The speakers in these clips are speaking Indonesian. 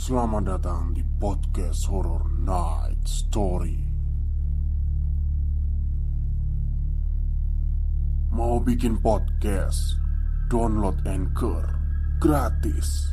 Selamat datang di podcast Horror Night Story. Mau bikin podcast? Download Anchor gratis.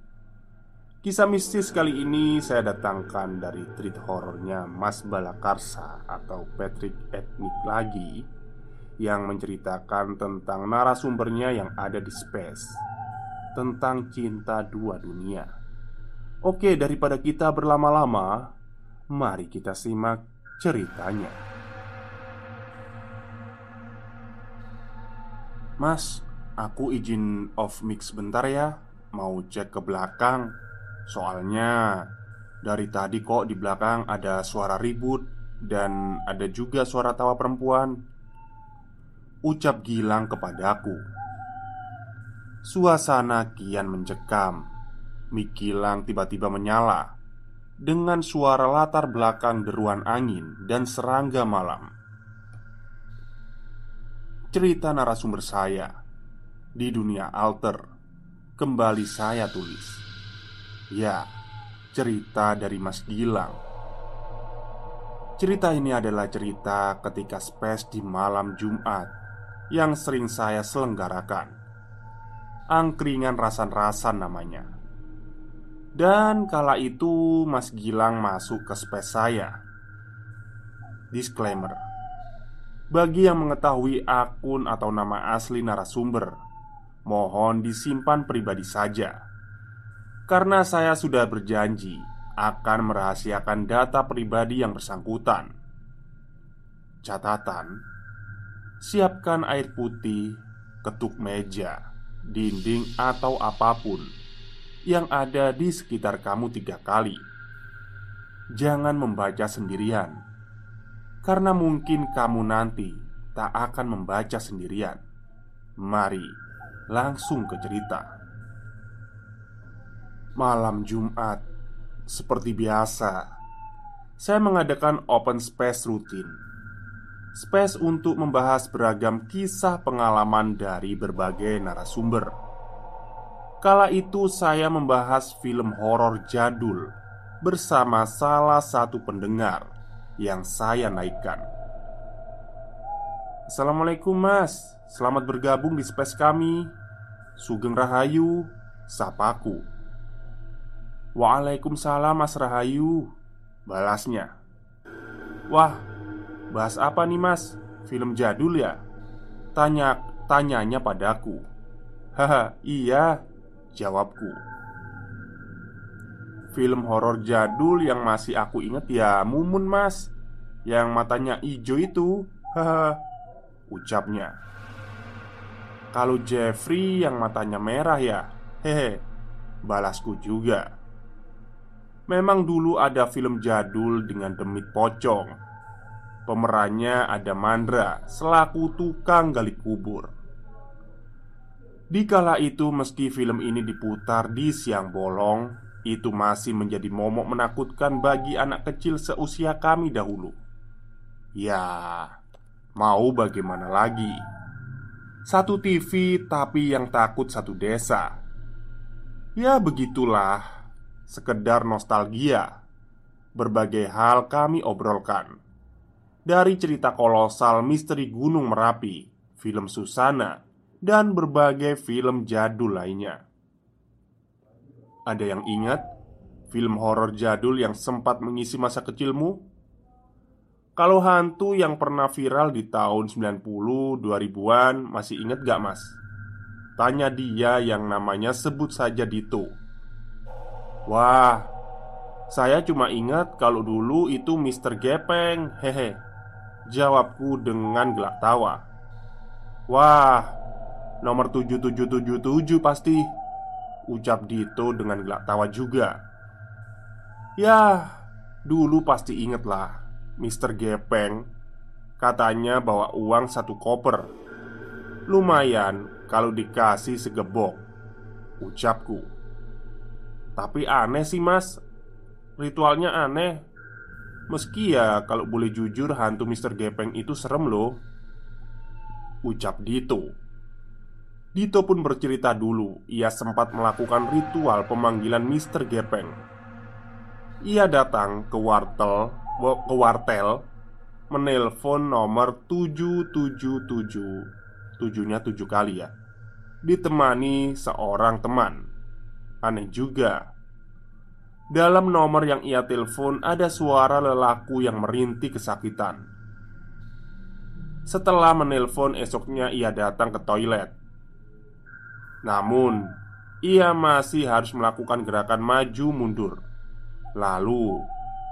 Kisah mistis kali ini saya datangkan dari treat horornya Mas Balakarsa atau Patrick Etnik lagi Yang menceritakan tentang narasumbernya yang ada di space Tentang cinta dua dunia. Oke daripada kita berlama-lama Mari kita simak ceritanya. Mas, aku izin off mix bentar ya. Mau cek ke belakang Soalnya dari tadi kok di belakang ada suara ribut dan ada juga suara tawa perempuan. Ucap Gilang kepadaku. Suasana kian mencekam. Mik Gilang tiba-tiba menyala dengan suara latar belakang deruan angin dan serangga malam. Cerita narasumber saya di dunia alter kembali saya tulis. Ya, cerita dari Mas Gilang. Cerita ini adalah cerita ketika space di malam Jumat yang sering saya selenggarakan. Angkringan rasan-rasan namanya. Dan kala itu Mas Gilang masuk ke space saya. Disclaimer. Bagi yang mengetahui akun atau nama asli narasumber, mohon disimpan pribadi saja karena saya sudah berjanji akan merahasiakan data pribadi yang bersangkutan. Catatan: siapkan air putih, ketuk meja, dinding, atau apa pun yang ada di sekitar kamu tiga kali. Jangan membaca sendirian, karena mungkin kamu nanti tak akan membaca sendirian. Mari langsung ke cerita. Malam Jumat. Seperti biasa Saya mengadakan open space rutin. Space untuk membahas beragam kisah pengalaman dari berbagai narasumber. Kala itu saya membahas film horor jadul Bersama salah satu pendengar Yang saya naikkan. Assalamualaikum mas. Selamat bergabung di space kami. Sugeng Rahayu Sapaku Waalaikumsalam Mas Rahayu. Balasnya. Wah, bahas apa nih mas? Film jadul ya? Tanya, tanyanya padaku. Haha, iya Jawabku. Film horor jadul yang masih aku inget ya Mumun mas. Yang matanya hijau itu. Haha Ucapnya. Kalau Jeffrey yang matanya merah ya? Hehe Balasku juga Memang dulu ada film jadul dengan demit pocong. Pemerannya ada Mandra selaku tukang gali kubur. Di kala itu meski film ini diputar di siang bolong Itu masih menjadi momok menakutkan bagi anak kecil seusia kami dahulu. Ya, mau bagaimana lagi? Satu TV tapi yang takut satu desa. Ya begitulah sekedar nostalgia. Berbagai hal kami obrolkan. Dari cerita kolosal misteri Gunung Merapi, film Susana, dan berbagai film jadul lainnya. Ada yang ingat Film horor jadul yang sempat mengisi masa kecilmu? Kalau hantu yang pernah viral di tahun 90 2000-an masih inget gak mas? Tanya dia yang namanya sebut saja Dito Wah, saya cuma ingat kalau dulu itu Mr. Gepeng. Hehe Jawabku dengan gelak tawa. Wah, nomor 7777 pasti Ucap Dito dengan gelak tawa juga. Ya, dulu pasti inget lah Mister Gepeng Katanya bawa uang satu koper. Lumayan kalau dikasih segebok Ucapku Tapi aneh sih mas. Ritualnya aneh. Meski ya kalau boleh jujur hantu Mister Gepeng itu serem loh. Ucap Dito. Dito pun bercerita dulu Ia sempat melakukan ritual pemanggilan Mister Gepeng. Ia datang ke wartel ke wartel menelpon nomor 777 tujuhnya tujuh kali ya. Ditemani seorang teman aneh juga dalam nomor yang ia telepon ada suara lelaku yang merintih kesakitan setelah menelpon esoknya ia datang ke toilet namun ia masih harus melakukan gerakan maju mundur Lalu,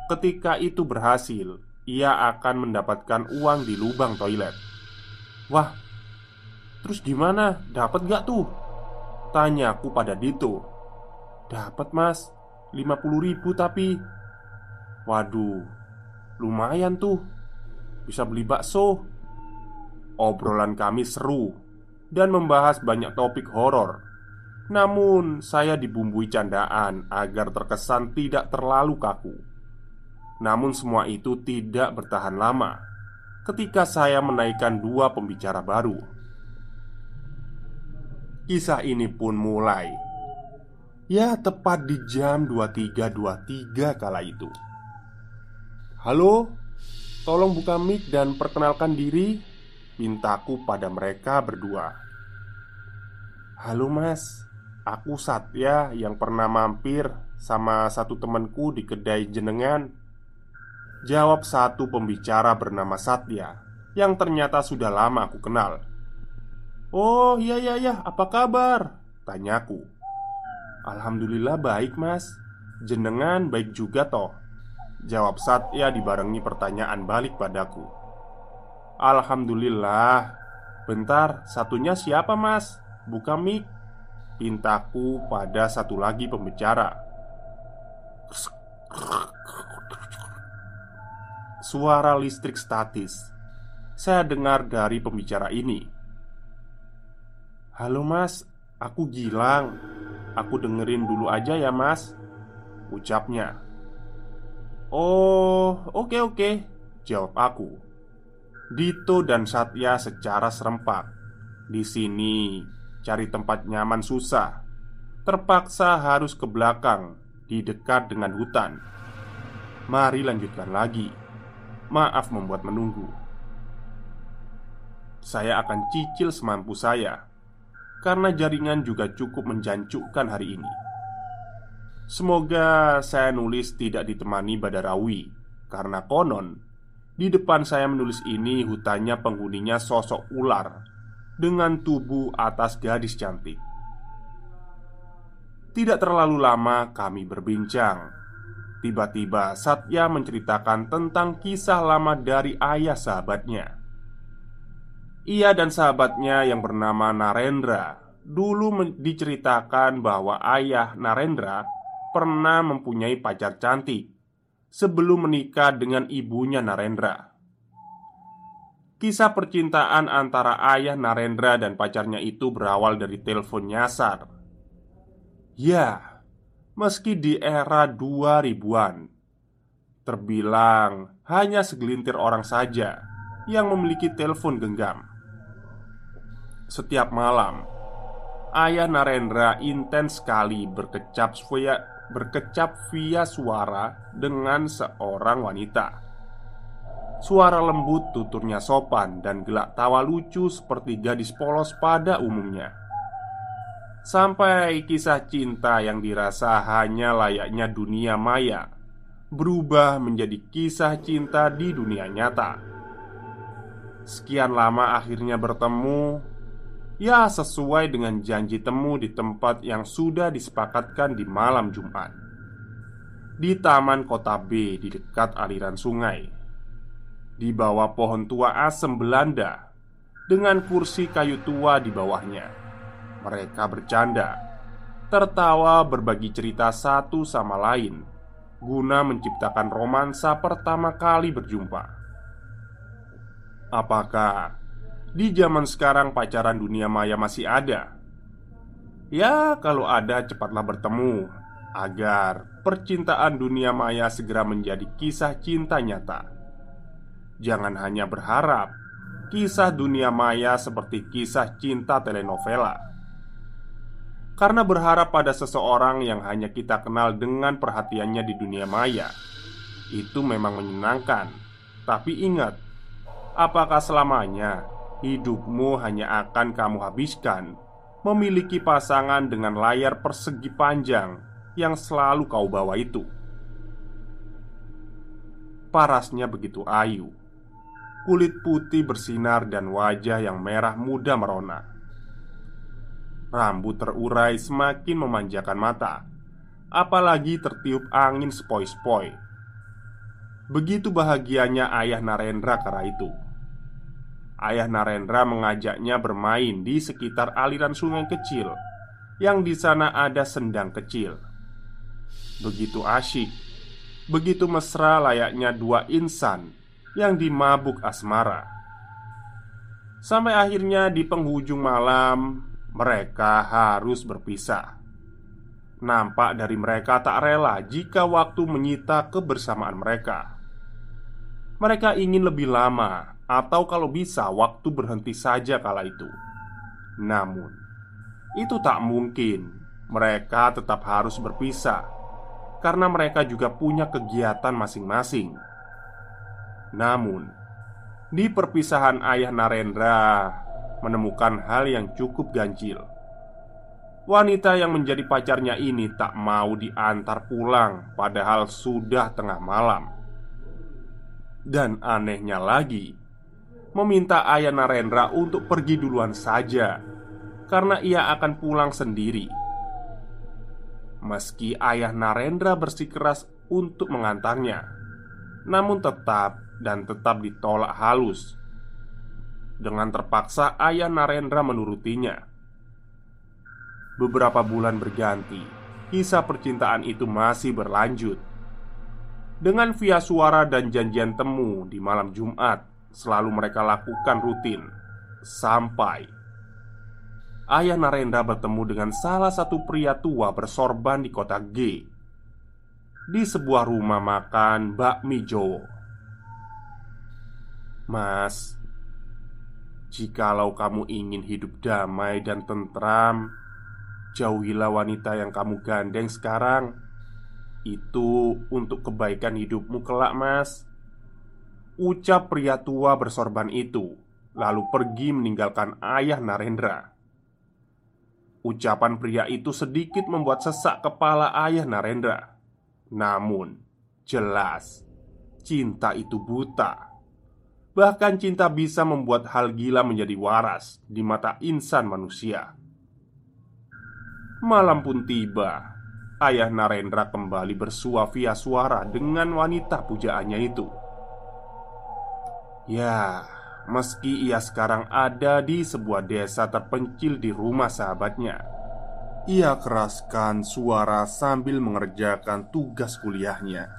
ketika itu berhasil, ia akan mendapatkan uang di lubang toilet. Wah, terus gimana? Dapat gak tuh? Tanyaku pada Dito. Dapat mas, 50 ribu tapi. Waduh, lumayan tuh. Bisa beli bakso. Obrolan kami seru Dan membahas banyak topik horor. Namun, saya dibumbui candaan agar terkesan tidak terlalu kaku. Namun, semua itu tidak bertahan lama ketika saya menaikkan dua pembicara baru. Kisah ini pun mulai Ya, tepat di jam 23.23 kala itu. Halo, tolong buka mic dan perkenalkan diri. Mintaku pada mereka berdua. Halo mas, Aku Satya yang pernah mampir sama satu temanku di kedai jenengan. Jawab satu pembicara bernama Satya Yang ternyata sudah lama aku kenal. Oh iya iya iya. Apa kabar? Tanyaku Alhamdulillah baik mas. Jenengan baik juga toh. Jawab Satya dibarengi pertanyaan balik padaku. Alhamdulillah. Bentar, satunya siapa mas? Buka mic. Pintaku pada satu lagi pembicara. Suara listrik statis. Saya dengar dari pembicara ini. Halo mas, aku Gilang. Aku dengerin dulu aja ya mas. Ucapnya. Oh, oke okay, oke. Okay, Jawab aku. Dito dan Satya secara serempak. Di sini Cari tempat nyaman susah. Terpaksa harus ke belakang Di dekat dengan hutan. Mari lanjutkan lagi. Maaf membuat menunggu. Saya akan cicil semampu saya Karena jaringan juga cukup menjancukkan hari ini Semoga saya nulis tidak ditemani Badarawi Karena konon Di depan saya menulis ini hutannya penghuninya sosok ular dengan tubuh atas gadis cantik. Tidak terlalu lama kami berbincang. Tiba-tiba Satya menceritakan tentang kisah lama dari ayah sahabatnya. Ia dan sahabatnya yang bernama Narendra dulu diceritakan bahwa ayah Narendra pernah mempunyai pacar cantik sebelum menikah dengan ibunya Narendra. Kisah percintaan antara ayah Narendra dan pacarnya itu berawal dari telepon nyasar Ya, meski di era 2000-an Terbilang hanya segelintir orang saja yang memiliki telepon genggam. Setiap malam Ayah Narendra intens sekali berkecap via, berkecap via suara dengan seorang wanita. Suara lembut tuturnya sopan dan gelak tawa lucu seperti gadis polos pada umumnya. Sampai kisah cinta yang dirasa hanya layaknya dunia maya Berubah menjadi kisah cinta di dunia nyata Sekian lama akhirnya bertemu. Ya sesuai dengan janji temu di tempat yang sudah disepakatkan di malam Jumat. Di taman kota B di dekat aliran sungai. Di bawah pohon tua asem Belanda Dengan kursi kayu tua di bawahnya. Mereka bercanda, tertawa berbagi cerita satu sama lain, guna menciptakan romansa pertama kali berjumpa. Apakah di zaman sekarang pacaran dunia maya masih ada? Ya, kalau ada, cepatlah bertemu agar percintaan dunia maya segera menjadi kisah cinta nyata. Jangan hanya berharap kisah dunia maya seperti kisah cinta telenovela karena berharap pada seseorang yang hanya kita kenal dengan perhatiannya di dunia maya Itu memang menyenangkan Tapi ingat Apakah selamanya hidupmu hanya akan kamu habiskan? Memiliki pasangan dengan layar persegi panjang Yang selalu kau bawa itu. Parasnya begitu ayu. Kulit putih bersinar dan wajah yang merah muda merona. Rambut terurai semakin memanjakan mata. Apalagi tertiup angin sepoi-sepoi. Begitu bahagianya ayah Narendra kala itu Ayah Narendra mengajaknya bermain di sekitar aliran sungai kecil Yang di sana ada sendang kecil Begitu asyik Begitu mesra layaknya dua insan Yang dimabuk asmara Sampai akhirnya di penghujung malam mereka harus berpisah. Nampak dari mereka tak rela jika waktu menyita kebersamaan mereka. Mereka ingin lebih lama, atau kalau bisa, waktu berhenti saja kala itu. Namun, itu tak mungkin. Mereka tetap harus berpisah karena mereka juga punya kegiatan masing-masing. Namun, di perpisahan ayah Narendra menemukan hal yang cukup ganjil. Wanita yang menjadi pacarnya ini tak mau diantar pulang, padahal sudah tengah malam. Dan anehnya lagi, meminta ayah Narendra untuk pergi duluan saja karena ia akan pulang sendiri. Meski ayah Narendra bersikeras untuk mengantarnya, namun tetap dan tetap ditolak halus. Dengan terpaksa ayah Narendra menurutinya. Beberapa bulan berganti Kisah percintaan itu masih berlanjut. Dengan via suara dan janjian temu di malam Jumat Selalu mereka lakukan rutin Sampai Ayah Narendra bertemu dengan salah satu pria tua bersorban di kota G Di sebuah rumah makan bakmi Jowo Mas, Jikalau kamu ingin hidup damai dan tentram, jauhilah wanita yang kamu gandeng sekarang. Itu untuk kebaikan hidupmu kelak, Mas. Ucap pria tua bersorban itu, lalu pergi meninggalkan ayah Narendra. Ucapan pria itu sedikit membuat sesak kepala ayah Narendra. Namun, jelas cinta itu buta. Bahkan cinta bisa membuat hal gila menjadi waras di mata insan manusia. Malam pun tiba. Ayah Narendra kembali bersua via suara dengan wanita pujaannya itu. Ya, meski ia sekarang ada di sebuah desa terpencil di rumah sahabatnya, ia keraskan suara sambil mengerjakan tugas kuliahnya.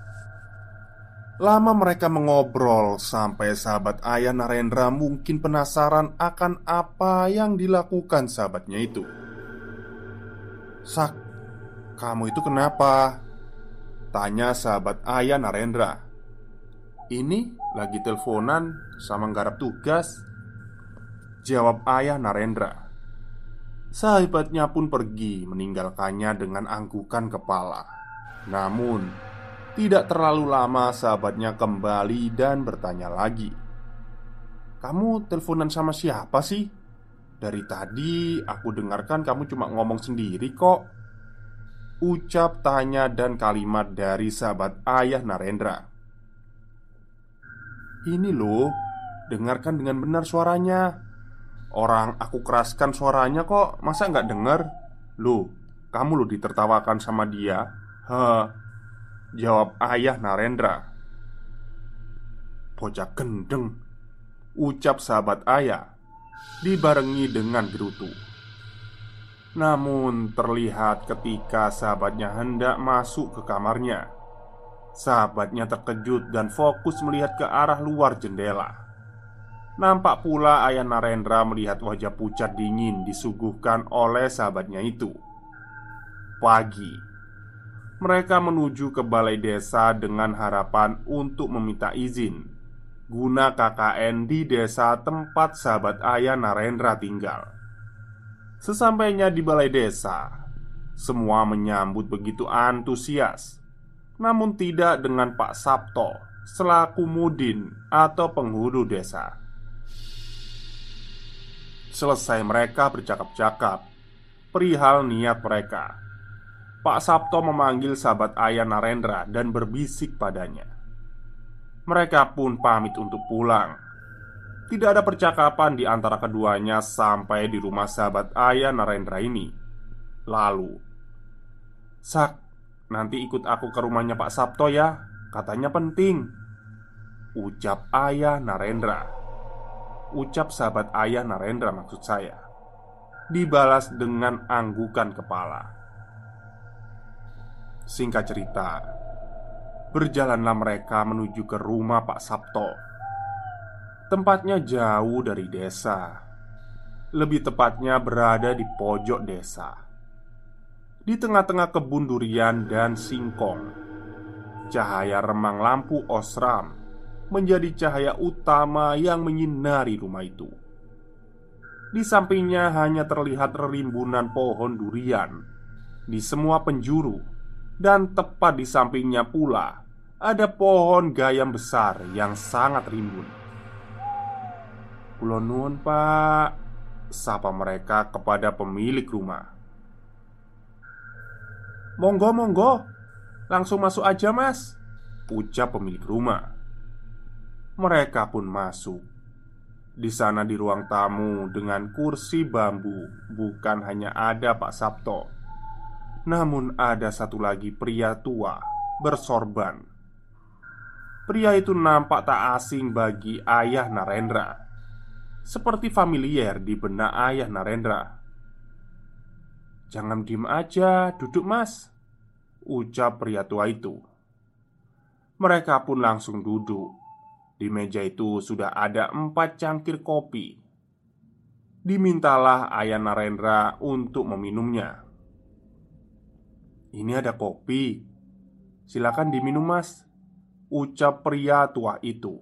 Lama mereka mengobrol sampai sahabat ayah Narendra mungkin penasaran akan apa yang dilakukan sahabatnya itu. "Sak, kamu itu kenapa?" tanya sahabat ayah Narendra. "Ini lagi teleponan sama nggarap tugas." Jawab ayah Narendra. Sahabatnya pun pergi meninggalkannya dengan anggukan kepala. Namun, tidak terlalu lama sahabatnya kembali dan bertanya lagi Kamu teleponan sama siapa sih? Dari tadi aku dengarkan kamu cuma ngomong sendiri kok Ucap tanya dan kalimat dari sahabat ayah Narendra Ini loh Dengarkan dengan benar suaranya Orang aku keraskan suaranya kok Masa nggak dengar? Loh, kamu lo ditertawakan sama dia Heh Jawab ayah Narendra Bocah gendeng Ucap sahabat ayah dibarengi dengan gerutu. Namun, terlihat ketika sahabatnya hendak masuk ke kamarnya, sahabatnya terkejut dan fokus melihat ke arah luar jendela. Nampak pula ayah Narendra melihat wajah pucat dingin disuguhkan oleh sahabatnya itu. Pagi, mereka menuju ke balai desa dengan harapan untuk meminta izin guna KKN di desa tempat sahabat ayah Narendra tinggal. Sesampainya di balai desa, semua menyambut begitu antusias, namun tidak dengan Pak Sabto selaku mudin atau penghulu desa. Selesai mereka bercakap-cakap perihal niat mereka. Pak Sabto memanggil sahabat ayah Narendra dan berbisik padanya. Mereka pun pamit untuk pulang. Tidak ada percakapan di antara keduanya sampai di rumah sahabat ayah Narendra ini. Lalu, "Sak, nanti ikut aku ke rumahnya Pak Sabto ya, katanya penting." Ucap ayah Narendra. Ucap sahabat ayah Narendra maksud saya. Dibalas dengan anggukan kepala. Singkat cerita, Berjalanlah mereka menuju ke rumah Pak Sabto Tempatnya jauh dari desa Lebih tepatnya berada di pojok desa Di tengah-tengah kebun durian dan singkong Cahaya remang lampu osram Menjadi cahaya utama yang menyinari rumah itu Di sampingnya hanya terlihat rimbunan pohon durian Di semua penjuru dan tepat di sampingnya pula ada pohon gayam besar yang sangat rimbun. Kulon nuwun, Pak. Sapa mereka kepada pemilik rumah. Monggo, monggo. Langsung masuk aja, Mas. Ucap pemilik rumah. Mereka pun masuk. Di sana di ruang tamu dengan kursi bambu bukan hanya ada Pak Sabto namun ada satu lagi pria tua bersorban Pria itu nampak tak asing bagi ayah Narendra Seperti familiar di benak ayah Narendra Jangan diem aja, duduk mas Ucap pria tua itu. Mereka pun langsung duduk. Di meja itu sudah ada empat cangkir kopi. Dimintalah ayah Narendra untuk meminumnya. Ini ada kopi. Silakan diminum mas Ucap pria tua itu.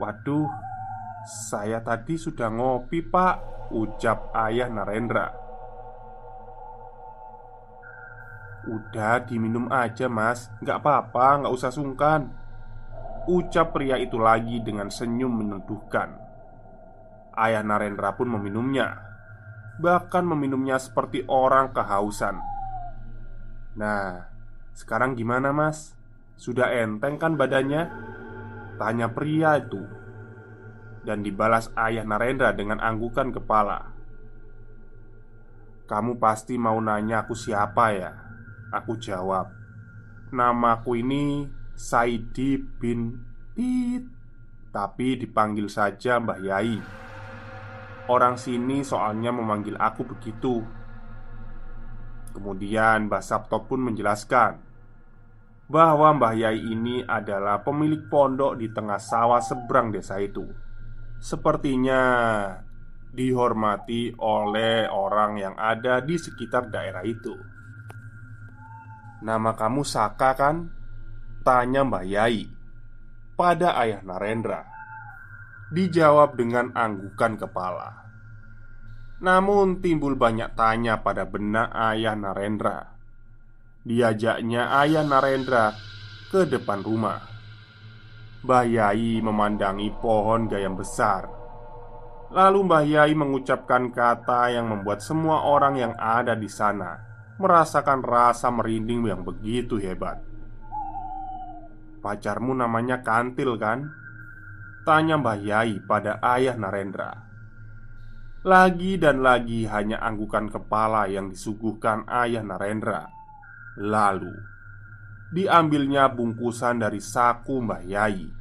Waduh Saya tadi sudah ngopi pak Ucap ayah Narendra Udah diminum aja mas. Gak apa-apa gak usah sungkan. Ucap pria itu lagi dengan senyum menuduhkan Ayah Narendra pun meminumnya. Bahkan meminumnya seperti orang kehausan. Nah, sekarang gimana mas? Sudah enteng kan badannya? Tanya pria itu. Dan dibalas ayah Narendra dengan anggukan kepala. Kamu pasti mau nanya aku siapa ya? Aku jawab Namaku ini Saidi bin Tit Tapi dipanggil saja Mbah Yai Orang sini soalnya memanggil aku begitu Kemudian Mbah Sabto pun menjelaskan bahwa Mbah Yai ini adalah pemilik pondok di tengah sawah seberang desa itu. Sepertinya dihormati oleh orang yang ada di sekitar daerah itu. "Nama kamu Saka kan?" tanya Mbah Yai pada ayah Narendra. Dijawab dengan anggukan kepala. Namun timbul banyak tanya pada benak ayah Narendra Diajaknya ayah Narendra ke depan rumah Mbah Yai memandangi pohon gayam besar Lalu Mbah Yai mengucapkan kata yang membuat semua orang yang ada di sana merasakan rasa merinding yang begitu hebat. "Pacarmu namanya Kantil, kan?" tanya Mbah Yai pada ayah Narendra. Lagi dan lagi hanya anggukan kepala yang disuguhkan ayah Narendra. Lalu diambilnya bungkusan dari saku Mbah Yai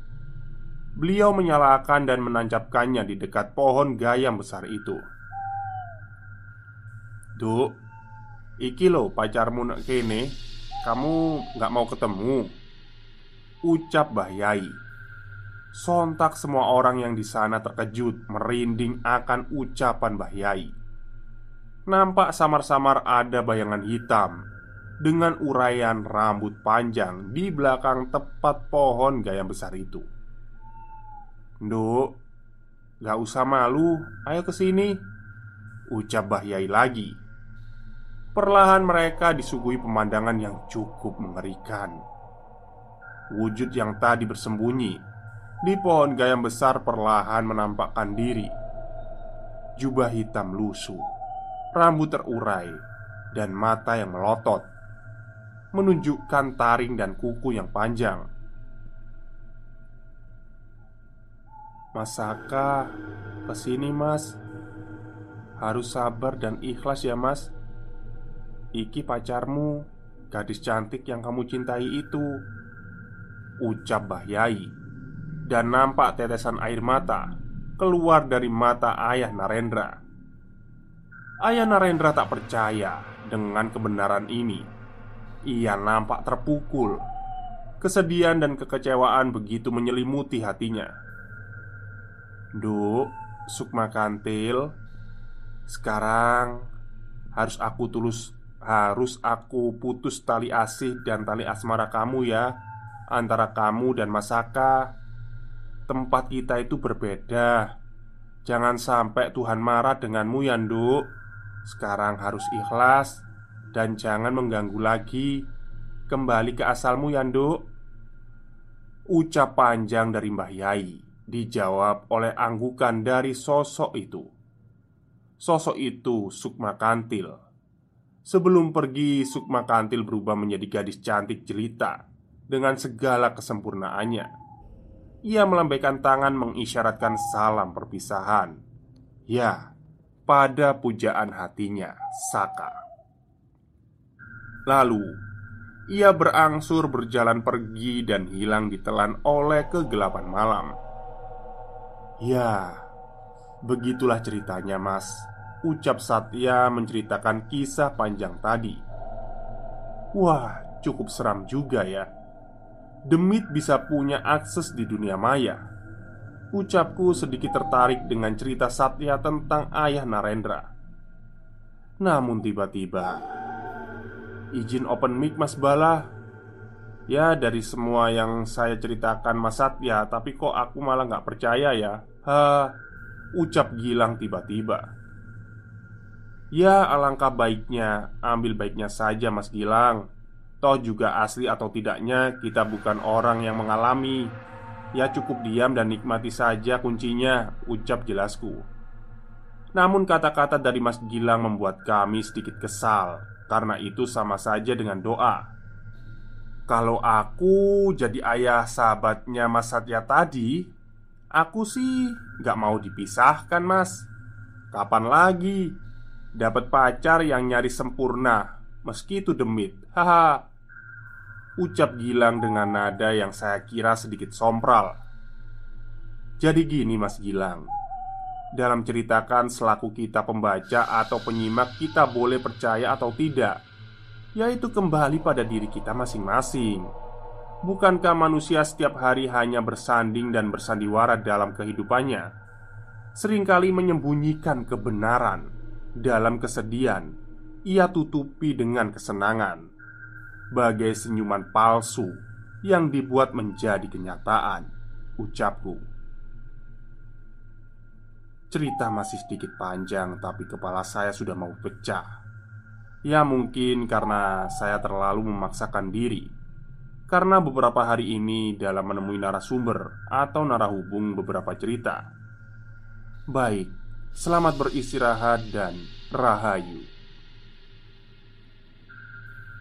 Beliau menyalakan dan menancapkannya di dekat pohon gayam besar itu. Duk, iki lo pacarmu nak kene, kamu nggak mau ketemu? Ucap Mbah Yai. Sontak semua orang yang di sana terkejut merinding akan ucapan Mbah Yai. Nampak samar-samar ada bayangan hitam dengan uraian rambut panjang di belakang tepat pohon gayam besar itu. Nduk, gak usah malu, ayo ke sini. Ucap Mbah Yai lagi. Perlahan mereka disuguhi pemandangan yang cukup mengerikan. Wujud yang tadi bersembunyi di pohon gayam besar perlahan menampakkan diri. Jubah hitam lusuh, rambut terurai, dan mata yang melotot menunjukkan taring dan kuku yang panjang Mas Saka Ke sini mas Harus sabar dan ikhlas ya mas Iki pacarmu Gadis cantik yang kamu cintai itu. Ucap Mbah Yai. Dan nampak tetesan air mata Keluar dari mata ayah Narendra. Ayah Narendra tak percaya dengan kebenaran ini. Ia nampak terpukul. Kesedihan dan kekecewaan begitu menyelimuti hatinya. Duk, Sukma Kantil Sekarang Harus aku tulus Harus aku putus tali asih dan tali asmara kamu ya. Antara kamu dan Masaka Tempat kita itu berbeda. Jangan sampai Tuhan marah denganmu ya Nduk. Sekarang harus ikhlas Dan jangan mengganggu lagi. Kembali ke asalmu ya Nduk. Ucap panjang dari Mbah Yai Dijawab oleh anggukan dari sosok itu. Sosok itu Sukma Kantil Sebelum pergi Sukma Kantil berubah menjadi gadis cantik jelita Dengan segala kesempurnaannya Ia melambaikan tangan mengisyaratkan salam perpisahan Ya, pada pujaan hatinya Saka Lalu ia berangsur berjalan pergi dan hilang ditelan oleh kegelapan malam. Ya, begitulah ceritanya, Mas. Ucap Satya menceritakan kisah panjang tadi. Wah, cukup seram juga ya. Demit bisa punya akses di dunia maya. Ucapku sedikit tertarik dengan cerita Satya tentang ayah Narendra. Namun tiba-tiba Izin open mic Mas Bala Ya dari semua yang saya ceritakan Mas Satya Tapi kok aku malah nggak percaya ya Ha Ucap Gilang tiba-tiba Ya alangkah baiknya. Ambil baiknya saja Mas Gilang. Toh juga asli atau tidaknya Kita bukan orang yang mengalami. Ya cukup diam dan nikmati saja kuncinya Ucap jelasku. Namun kata-kata dari Mas Gilang membuat kami sedikit kesal. Karena itu sama saja dengan doa. Kalau aku jadi ayah sahabatnya Mas Satya tadi Aku sih gak mau dipisahkan mas. Kapan lagi Dapat pacar yang nyari sempurna Meski itu demit. Haha. Ucap Gilang dengan nada yang saya kira sedikit sompral. Jadi gini mas Gilang. Dalam ceritakan selaku kita pembaca atau penyimak Kita boleh percaya atau tidak yaitu kembali pada diri kita masing-masing. Bukankah manusia setiap hari hanya bersanding dan bersandiwara dalam kehidupannya? Seringkali menyembunyikan kebenaran dalam kesedihan, ia tutupi dengan kesenangan, bagai senyuman palsu yang dibuat menjadi kenyataan. Ucapku, cerita masih sedikit panjang, tapi kepala saya sudah mau pecah. Ya mungkin karena saya terlalu memaksakan diri Karena beberapa hari ini dalam menemui narasumber atau narahubung beberapa cerita Baik, Selamat beristirahat dan rahayu.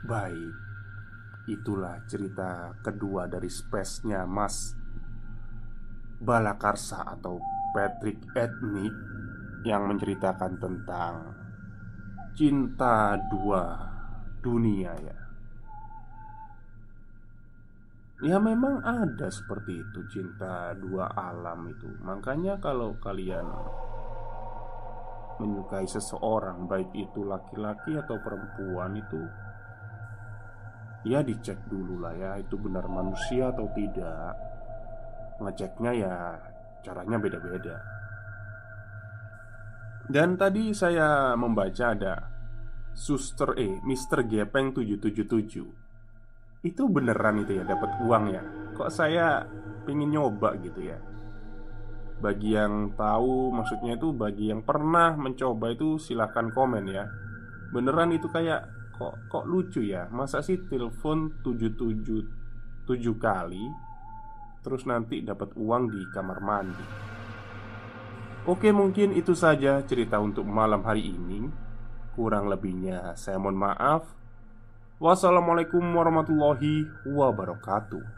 Baik, itulah cerita kedua dari space-nya Mas Balakarsa atau Patrick Etnik yang menceritakan tentang cinta dua dunia ya. Ya memang ada seperti itu cinta dua alam itu Makanya kalau kalian menyukai seseorang Baik itu laki-laki atau perempuan itu Ya dicek dulu lah ya Itu benar manusia atau tidak. Ngeceknya ya caranya beda-beda. Dan tadi saya membaca ada Suster E, Mr. Gepeng 777 Itu beneran itu ya dapat uang ya? Kok saya pengen nyoba gitu ya bagi yang tahu maksudnya itu bagi yang pernah mencoba itu silahkan komen ya. Beneran itu kayak kok kok lucu ya? Masa sih telepon 77 7 kali terus nanti dapat uang di kamar mandi? Oke mungkin itu saja cerita untuk malam hari ini. Kurang lebihnya saya mohon maaf. Wassalamualaikum warahmatullahi wabarakatuh